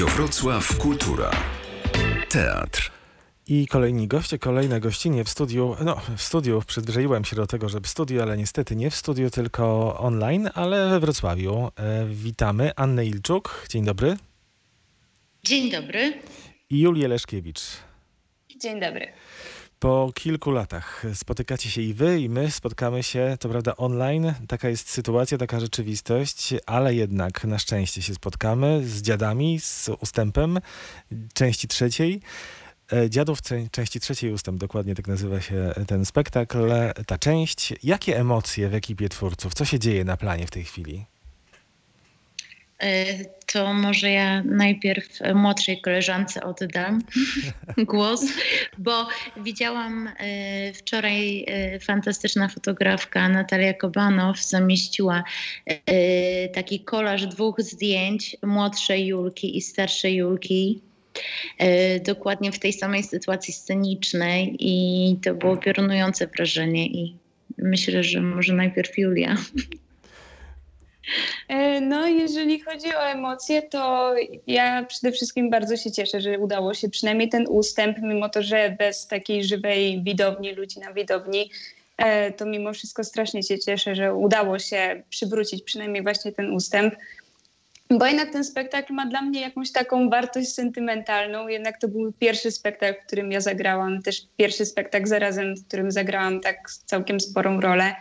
Radio Wrocław Kultura. Teatr. I kolejni goście, kolejne gościnie w studiu. No, w studiu przyzwyczaiłem się do tego, że w studiu, ale niestety nie w studiu, tylko online, ale we Wrocławiu. E, witamy Annę Ilczuk. Dzień dobry. Dzień dobry. I Julię Leszkiewicz. Dzień dobry. Po kilku latach spotykacie się i wy, i my spotkamy się, to prawda, online. Taka jest sytuacja, taka rzeczywistość, ale jednak na szczęście się spotkamy z dziadami, z ustępem części trzeciej. E, Dziadów części trzeciej ustęp, dokładnie tak nazywa się ten spektakl, ta część. Jakie emocje w ekipie twórców? Co się dzieje na planie w tej chwili? E, to może ja najpierw młodszej koleżance oddam głos, bo widziałam e, wczoraj fantastyczna fotografka Natalia Kobanow zamieściła taki kolaż dwóch zdjęć młodszej Julki i starszej Julki E, dokładnie w tej samej sytuacji scenicznej i to było piorunujące wrażenie i myślę, że może najpierw Julia. E, no, jeżeli chodzi o emocje, to ja przede wszystkim bardzo się cieszę, że udało się przynajmniej ten ustęp, mimo to, że bez takiej żywej widowni, ludzi na widowni, e, to mimo wszystko strasznie się cieszę, że udało się przywrócić przynajmniej właśnie ten ustęp. Bo jednak ten spektakl ma dla mnie jakąś taką wartość sentymentalną. Jednak to był pierwszy spektakl, w którym ja zagrałam, też pierwszy spektakl zarazem, w którym zagrałam tak całkiem sporą rolę.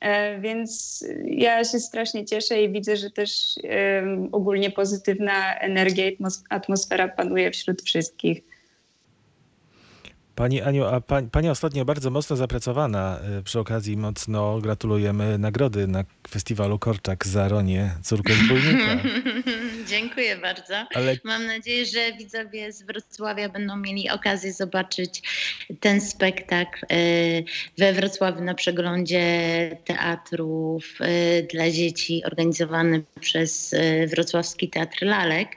E, więc ja się strasznie cieszę i widzę, że też ogólnie pozytywna energia i atmosfera panuje wśród wszystkich. Pani Aniu, a pani, pani ostatnio bardzo mocno zapracowana. Y, przy okazji mocno gratulujemy nagrody na festiwalu Korczak za Ronię, córkę zbójnika. Dziękuję bardzo. Ale... Mam nadzieję, że widzowie z Wrocławia będą mieli okazję zobaczyć ten spektakl y, we Wrocławiu na przeglądzie teatrów y, dla dzieci organizowany przez Wrocławski Teatr Lalek.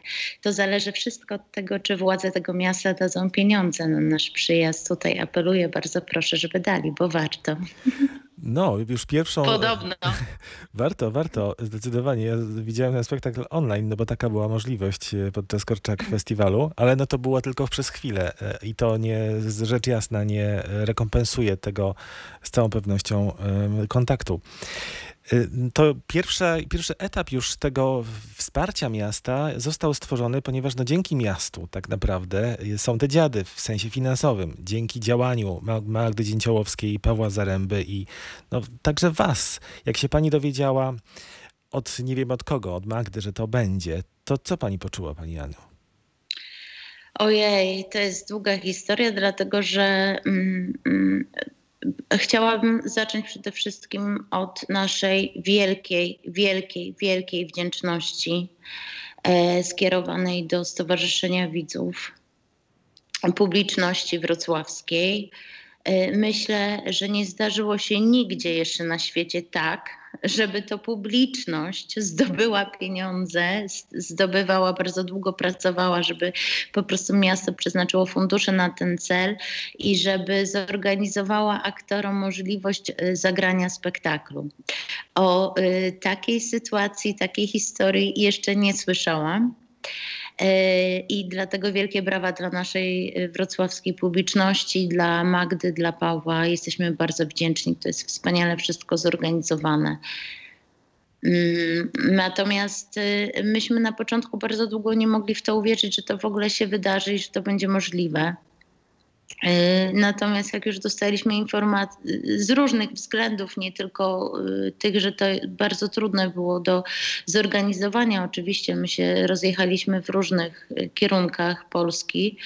To zależy wszystko od tego, czy władze tego miasta dadzą pieniądze na nasz przyjazd tutaj apeluję, bardzo proszę, żeby dali, bo warto. No, już pierwszą. Podobno. Warto, warto, zdecydowanie. Ja widziałem ten spektakl online, no bo taka była możliwość e, podczas Korczak Festiwalu, ale no to było tylko przez chwilę e, i to nie, rzecz jasna, nie rekompensuje tego z całą pewnością kontaktu. Y, to pierwsza, pierwszy etap już tego wsparcia miasta został stworzony, ponieważ no dzięki miastu tak naprawdę są te dziady w sensie finansowym, dzięki działaniu Magdy Dzięciołowskiej, Pawła Zaręby i no, także was. Jak się pani dowiedziała od nie wiem od kogo, od Magdy, że to będzie, to co pani poczuła, pani Aniu? Ojej, to jest długa historia, dlatego że mm, mm, Chciałabym zacząć przede wszystkim od naszej wielkiej, wielkiej, wielkiej wdzięczności e, skierowanej do Stowarzyszenia Widzów Publiczności Wrocławskiej. E, myślę, że nie zdarzyło się nigdzie jeszcze na świecie tak, żeby to publiczność zdobyła pieniądze, zdobywała, bardzo długo pracowała, żeby po prostu miasto przeznaczyło fundusze na ten cel i żeby zorganizowała aktorom możliwość y, zagrania spektaklu. O y, takiej sytuacji, takiej historii jeszcze nie słyszałam. E, I dlatego wielkie brawa dla naszej e, wrocławskiej publiczności, dla Magdy, dla Pawła. Jesteśmy bardzo wdzięczni. To jest wspaniale wszystko zorganizowane. Mm, natomiast e, myśmy na początku bardzo długo nie mogli w to uwierzyć, że to w ogóle się wydarzy i że to będzie możliwe. E, natomiast jak już dostaliśmy informacje z różnych względów, nie tylko e, tych, że to bardzo trudne było do zorganizowania, oczywiście my się rozjechaliśmy w różnych e, kierunkach Polski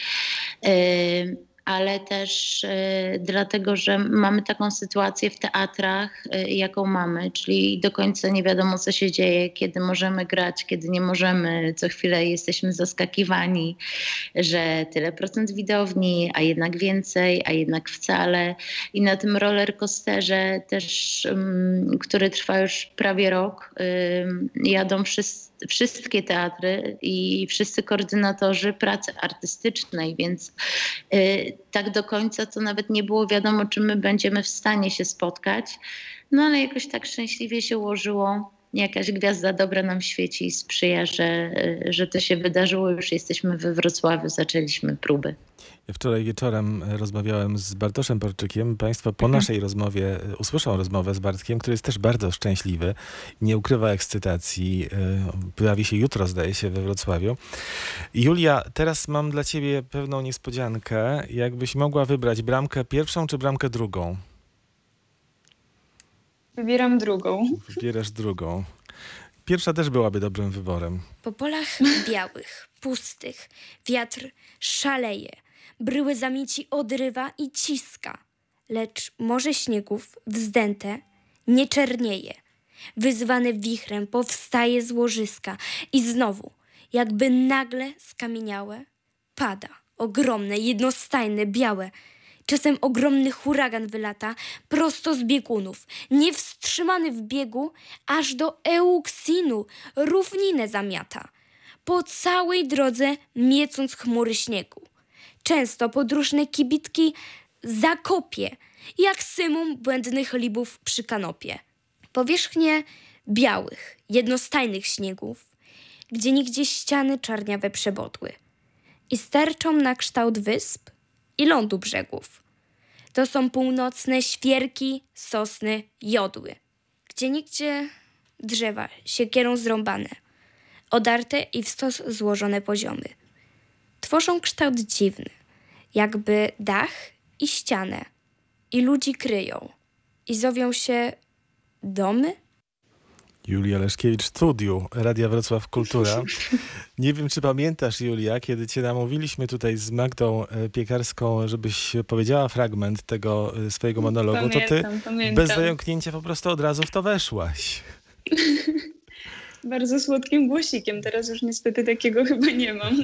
ale też y, dlatego, że mamy taką sytuację w teatrach, y, jaką mamy, czyli do końca nie wiadomo, co się dzieje, kiedy możemy grać, kiedy nie możemy. Co chwilę jesteśmy zaskakiwani, że tyle procent widowni, a jednak więcej, a jednak wcale. I na tym roller coasterze też, który trwa już prawie rok, jadą wszyscy wszystkie teatry i wszyscy koordynatorzy pracy artystycznej, więc y, tak do końca to nawet nie było wiadomo, czy my będziemy w stanie się spotkać. No ale jakoś tak szczęśliwie się ułożyło, jakaś gwiazda dobra nam świeci i sprzyja, że, że to się wydarzyło. Już jesteśmy we Wrocławiu, zaczęliśmy próby. Wczoraj wieczorem rozmawiałem z Bartoszem Porczykiem. Państwo po Mhm. naszej rozmowie y, usłyszą rozmowę z Bartkiem, który jest też bardzo szczęśliwy. Nie ukrywa ekscytacji. y, Pojawi się jutro, zdaje się, we Wrocławiu. Julia, teraz mam dla ciebie pewną niespodziankę. Jakbyś mogła wybrać bramkę pierwszą czy bramkę drugą? Wybieram drugą. Wybierasz drugą. Pierwsza też byłaby dobrym wyborem. Po polach białych, pustych, wiatr szaleje, bryły zamieci odrywa i ciska, lecz morze śniegów wzdęte nie czernieje. Wyzwane wichrem powstaje z łożyska i znowu, jakby nagle skamieniałe, pada ogromne, jednostajne, białe. Czasem ogromny huragan wylata prosto z biegunów, niewstrzymany w biegu, aż do Euksinu równinę zamiata. Po całej drodze miecąc chmury śniegu. Często podróżne kibitki zakopie, jak symum błędnych libów przy kanopie. Powierzchnie białych, jednostajnych śniegów, gdzie nigdzie ściany czarniawe przebodły i sterczą na kształt wysp i lądu brzegów. To są północne świerki, sosny, jodły, gdzie nigdzie drzewa siekierą zrąbane, odarte i w stos złożone poziomy. Tworzą kształt dziwny, jakby dach i ścianę, i ludzi kryją, i zowią się domy? Julia Leszkiewicz, studiu Radia Wrocław Kultura. Nie wiem, czy pamiętasz, Julia, kiedy cię namówiliśmy tutaj z Magdą e, Piekarską, żebyś powiedziała fragment tego e, swojego monologu, to ty Pamiętam, pamiętam. bez zająknięcia po prostu od razu w to weszłaś. Bardzo słodkim głosikiem. Teraz już niestety takiego chyba nie mam.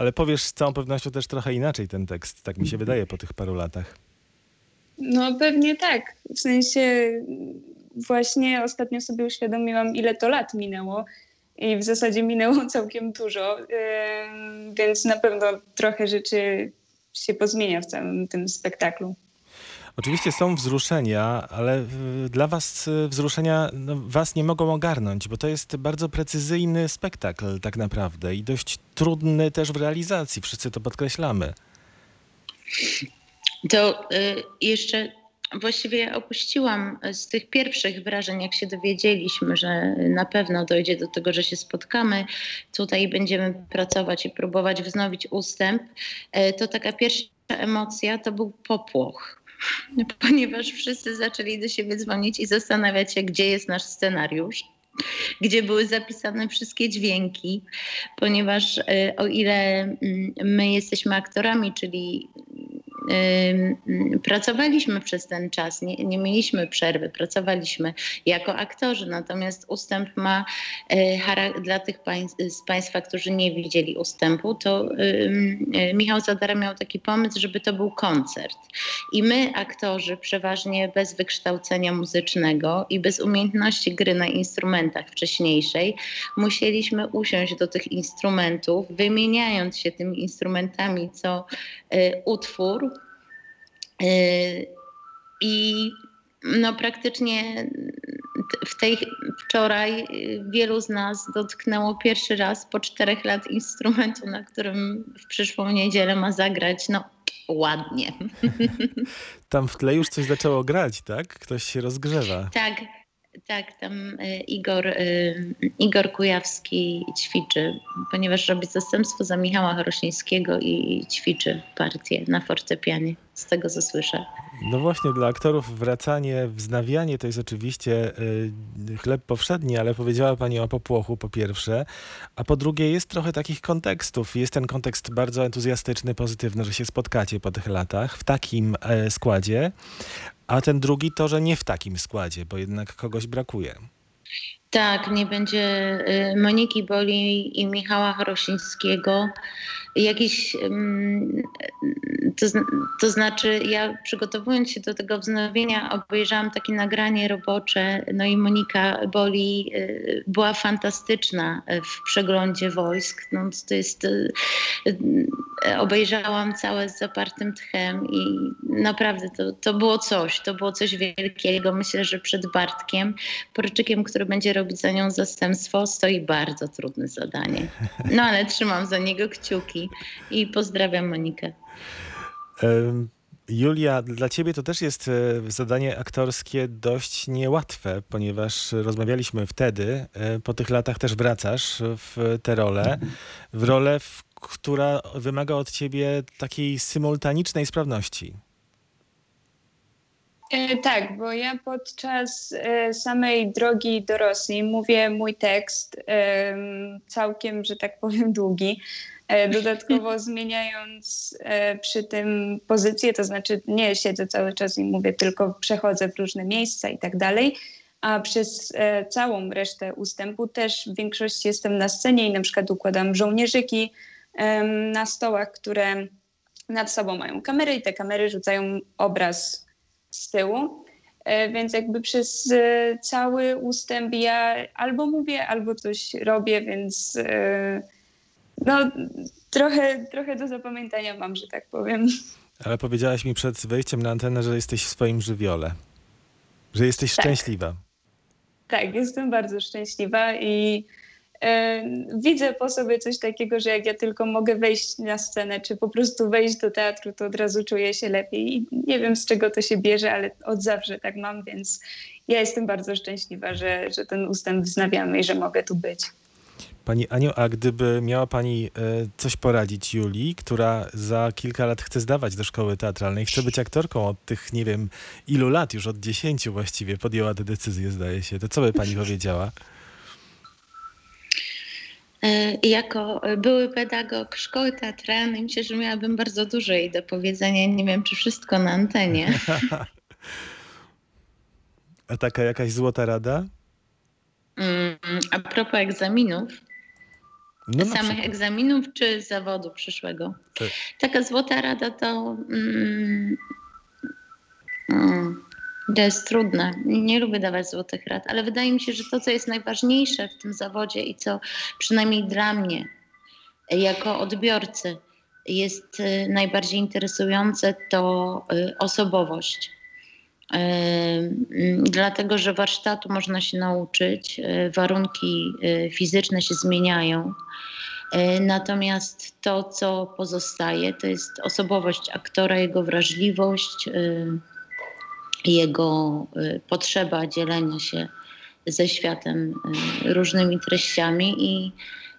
Ale powiesz z całą pewnością też trochę inaczej ten tekst, tak mi się wydaje po tych paru latach. No pewnie tak. W sensie właśnie ostatnio sobie uświadomiłam, ile to lat minęło. I w zasadzie minęło całkiem dużo, więc na pewno trochę rzeczy się pozmienia w całym tym spektaklu. Oczywiście są wzruszenia, ale dla was e, wzruszenia no, was nie mogą ogarnąć, bo to jest bardzo precyzyjny spektakl tak naprawdę i dość trudny też w realizacji. Wszyscy to podkreślamy. To y, jeszcze właściwie opuściłam z tych pierwszych wrażeń, jak się dowiedzieliśmy, że na pewno dojdzie do tego, że się spotkamy. Tutaj będziemy pracować i próbować wznowić ustęp. y, To taka pierwsza emocja to był popłoch. Ponieważ wszyscy zaczęli do siebie dzwonić i zastanawiać się, gdzie jest nasz scenariusz, gdzie były zapisane wszystkie dźwięki, ponieważ y, o ile mm, my jesteśmy aktorami, czyli pracowaliśmy przez ten czas, nie, nie mieliśmy przerwy, pracowaliśmy jako aktorzy, natomiast ustęp ma e, dla tych z Państwa, którzy nie widzieli ustępu, to e, Michał Zadara miał taki pomysł, żeby to był koncert. I my, aktorzy, przeważnie bez wykształcenia muzycznego i bez umiejętności gry na instrumentach wcześniejszej, musieliśmy usiąść do tych instrumentów, wymieniając się tymi instrumentami co y, utwór. Y, I no praktycznie w tej wczoraj y, wielu z nas dotknęło pierwszy raz po czterech lat instrumentu, na którym w przyszłą niedzielę ma zagrać. No ładnie. Tam w tle już coś zaczęło grać, tak? Ktoś się rozgrzewa. Tak, tak, tam y, Igor, y, Igor Kujawski ćwiczy, ponieważ robi zastępstwo za Michała Chorosińskiego i ćwiczy partię na fortepianie, z tego co słyszę. No właśnie, dla aktorów wracanie, wznawianie to jest oczywiście y, chleb powszedni, ale powiedziała Pani o popłochu po pierwsze, a po drugie jest trochę takich kontekstów. Jest ten kontekst bardzo entuzjastyczny, pozytywny, że się spotkacie po tych latach w takim e, składzie, a ten drugi to, że nie w takim składzie, bo jednak kogoś brakuje. Tak, nie będzie y, Moniki Boli i Michała Chorosińskiego. Jakiś, to, to znaczy ja przygotowując się do tego wznowienia obejrzałam takie nagranie robocze, no i Monika Boli y, była fantastyczna w przeglądzie wojsk. No, to jest, y, obejrzałam całe z zapartym tchem i naprawdę to, to było coś, to było coś wielkiego. Myślę, że przed Bartkiem, Porczykiem, który będzie robić za nią zastępstwo, stoi bardzo trudne zadanie. No ale trzymam za niego kciuki i pozdrawiam Monikę. Julia, dla ciebie to też jest e, zadanie aktorskie dość niełatwe, ponieważ rozmawialiśmy wtedy, e, po tych latach też wracasz w tę rolę, w rolę, która wymaga od ciebie takiej symultanicznej sprawności. E, tak, bo ja podczas e, samej drogi do Rosji mówię mój tekst, e, całkiem, że tak powiem, długi. Dodatkowo zmieniając przy tym pozycję, to znaczy nie siedzę cały czas i mówię, tylko przechodzę w różne miejsca i tak dalej. A przez całą resztę ustępu też w większości jestem na scenie i na przykład układam żołnierzyki na stołach, które nad sobą mają kamery i te kamery rzucają obraz z tyłu. E, więc jakby przez e, cały ustęp ja albo mówię, albo coś robię, więc e, no trochę, trochę do zapamiętania mam, że tak powiem. Ale powiedziałaś mi przed wejściem na antenę, że jesteś w swoim żywiole. Że jesteś tak. szczęśliwa. Tak, jestem bardzo szczęśliwa i E, widzę po sobie coś takiego, że jak ja tylko mogę wejść na scenę, czy po prostu wejść do teatru, to od razu czuję się lepiej. I nie wiem z czego to się bierze, ale od zawsze tak mam, więc ja jestem bardzo szczęśliwa, że, że ten ustęp wznawiamy i że mogę tu być. Pani Aniu, a gdyby miała Pani e, coś poradzić Julii, która za kilka lat chce zdawać do szkoły teatralnej, chce być aktorką od tych, nie wiem, ilu lat, już od dziesięciu właściwie podjęła tę decyzję, zdaje się, to co by Pani powiedziała? E, jako były pedagog szkoły teatralnej myślę, że miałabym bardzo dużo jej do powiedzenia. Nie wiem, czy wszystko na antenie. A taka jakaś złota rada? Mm, a propos egzaminów, no samych egzaminów czy zawodu przyszłego? Tak. Taka złota rada to... Mm, mm, to jest trudne. Nie lubię dawać złotych rad, ale wydaje mi się, że to, co jest najważniejsze w tym zawodzie i co przynajmniej dla mnie, jako odbiorcy, jest y, najbardziej interesujące, to y, osobowość. Mm, dlatego, że warsztatu można się nauczyć, warunki fizyczne się zmieniają. Natomiast to, co pozostaje, to jest osobowość aktora, jego wrażliwość, jego potrzeba dzielenia się ze światem różnymi treściami i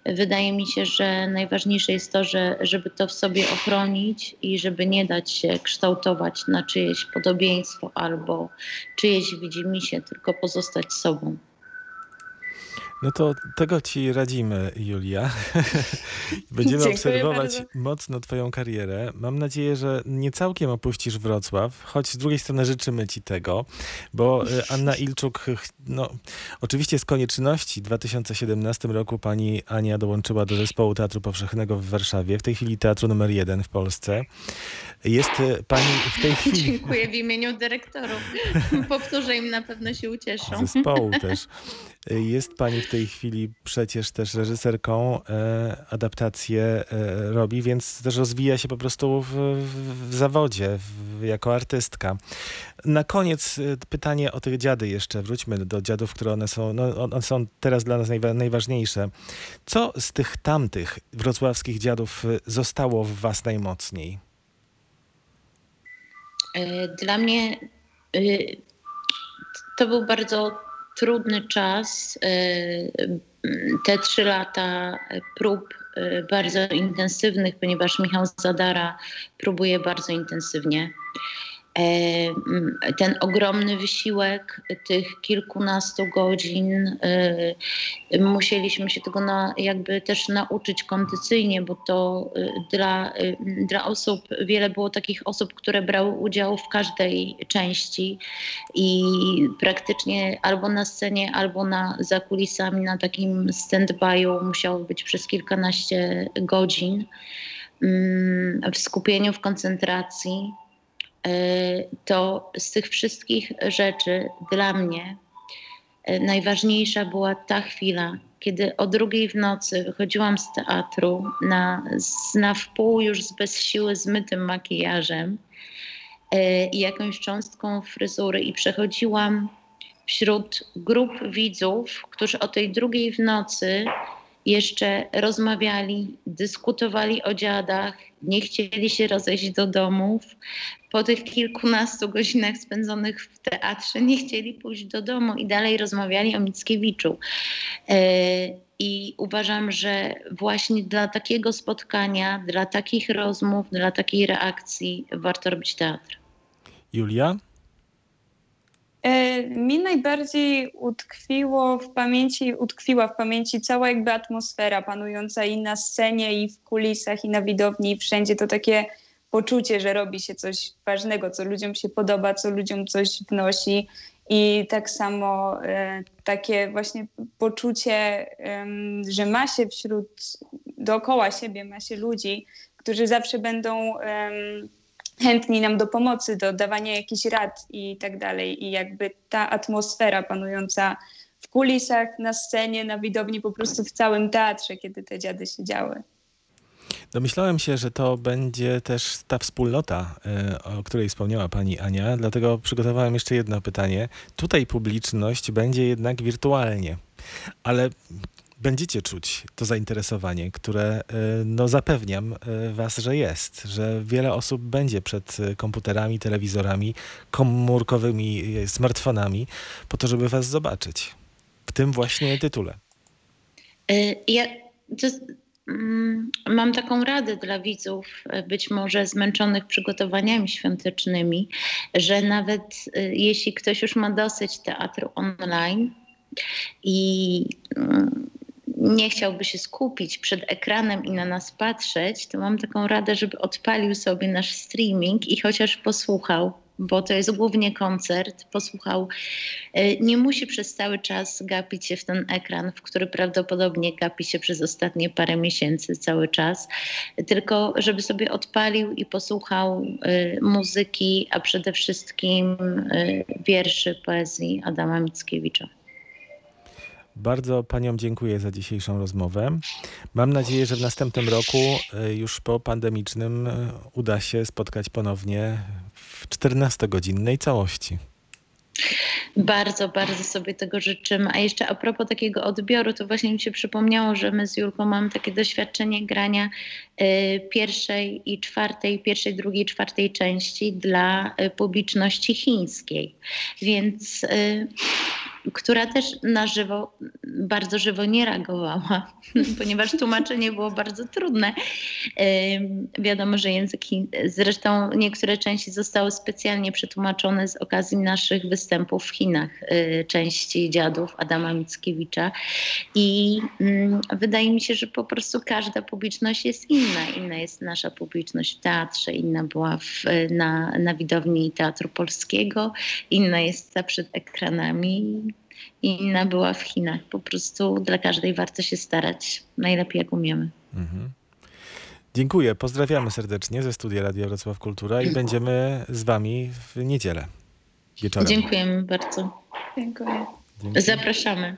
wydaje mi się, że najważniejsze jest to, że, żeby to w sobie ochronić i żeby nie dać się kształtować na czyjeś podobieństwo albo czyjeś widzimisię, tylko pozostać sobą. No to tego ci radzimy, Julia. Będziemy Dziękuję obserwować bardzo. mocno twoją karierę. Mam nadzieję, że nie całkiem opuścisz Wrocław, choć z drugiej strony życzymy ci tego, bo e, Anna Ilczuk, no oczywiście z konieczności w 2017 roku pani Ania dołączyła do zespołu Teatru Powszechnego w Warszawie, w tej chwili Teatru numer jeden w Polsce. Jest e, pani w tej chwili... Dziękuję w imieniu dyrektorów. Powtórzę im, na pewno się ucieszą. Zespołu też. Jest pani w tej chwili przecież też reżyserką, e, adaptację e, robi, więc też rozwija się po prostu w, w zawodzie, w, jako artystka. Na koniec e, pytanie o tych dziady jeszcze. Wróćmy do dziadów, które one są, no, one są teraz dla nas najwa najważniejsze. Co z tych tamtych wrocławskich dziadów e, zostało w was najmocniej? E, dla mnie to był bardzo trudny czas. Y, te trzy lata prób y, bardzo intensywnych, ponieważ Michał Zadara próbuje bardzo intensywnie. Ten ogromny wysiłek tych kilkunastu godzin, e, musieliśmy się tego na, jakby też nauczyć kondycyjnie, bo to e, dla, dla osób, wiele było takich osób, które brały udział w każdej części i praktycznie albo na scenie, albo na, za kulisami na takim stand-by'u musiało być przez kilkanaście godzin. mm, w skupieniu, w koncentracji, y, to z tych wszystkich rzeczy dla mnie y, najważniejsza była ta chwila, kiedy o drugiej w nocy wychodziłam z teatru na, na wpół już z bez siły zmytym makijażem y, i jakąś cząstką fryzury i przechodziłam wśród grup widzów, którzy o tej drugiej w nocy jeszcze rozmawiali, dyskutowali o dziadach, nie chcieli się rozejść do domów. Po tych kilkunastu godzinach spędzonych w teatrze nie chcieli pójść do domu i dalej rozmawiali o Mickiewiczu. E, I uważam, że właśnie dla takiego spotkania, dla takich rozmów, dla takiej reakcji warto robić teatr. Julia? E, Mi najbardziej utkwiło w pamięci, utkwiła w pamięci cała jakby atmosfera panująca i na scenie, i w kulisach, i na widowni, i wszędzie. To takie poczucie, że robi się coś ważnego, co ludziom się podoba, co ludziom coś wnosi. I tak samo e, takie właśnie poczucie, że ma się wśród, dookoła siebie ma się ludzi, którzy zawsze będą chętni nam do pomocy, do dawania jakichś rad i tak dalej. I jakby ta atmosfera panująca w kulisach, na scenie, na widowni, po prostu w całym teatrze, kiedy te dziady się działy. Domyślałem się, że to będzie też ta wspólnota, e, o której wspomniała pani Ania, dlatego przygotowałem jeszcze jedno pytanie. Tutaj publiczność będzie jednak wirtualnie, ale będziecie czuć to zainteresowanie, które e, no zapewniam e, was, że jest, że wiele osób będzie przed e, komputerami, telewizorami, komórkowymi smartfonami po to, żeby was zobaczyć. W tym właśnie tytule. Ja mm, mam taką radę dla widzów, być może zmęczonych przygotowaniami świątecznymi, że nawet jeśli ktoś już ma dosyć teatru online i mm, nie chciałby się skupić przed ekranem i na nas patrzeć, to mam taką radę, żeby odpalił sobie nasz streaming i chociaż posłuchał, bo to jest głównie koncert, posłuchał Y, nie musi przez cały czas gapić się w ten ekran, w który prawdopodobnie gapi się przez ostatnie parę miesięcy cały czas, tylko żeby sobie odpalił i posłuchał y, muzyki, a przede wszystkim y, wierszy poezji Adama Mickiewicza. Bardzo paniom dziękuję za dzisiejszą rozmowę. Mam nadzieję, że w następnym roku, e, już po pandemicznym, e, uda się spotkać ponownie w 14-godzinnej całości. Bardzo, bardzo sobie tego życzymy. A jeszcze a propos takiego odbioru, to właśnie mi się przypomniało, że my z Julką mamy takie doświadczenie grania y, pierwszej i czwartej, pierwszej, drugiej, czwartej części dla publiczności chińskiej. Więc która też na żywo, bardzo żywo nie reagowała, ponieważ tłumaczenie było bardzo trudne. Wiadomo, że język chin... Zresztą niektóre części zostały specjalnie przetłumaczone z okazji naszych występów w Chinach, y, części dziadów Adama Mickiewicza. I wydaje mi się, że po prostu każda publiczność jest inna. Inna jest nasza publiczność w teatrze, inna była w, na, na widowni Teatru Polskiego, inna jest ta przed ekranami inna była w Chinach. Po prostu dla każdej warto się starać najlepiej jak umiemy. Mhm. Dziękuję, pozdrawiamy serdecznie ze studia Radia Wrocław Kultura i będziemy z wami w niedzielę wieczorem. Dziękujemy bardzo. Dziękuję. Dzięki. Zapraszamy.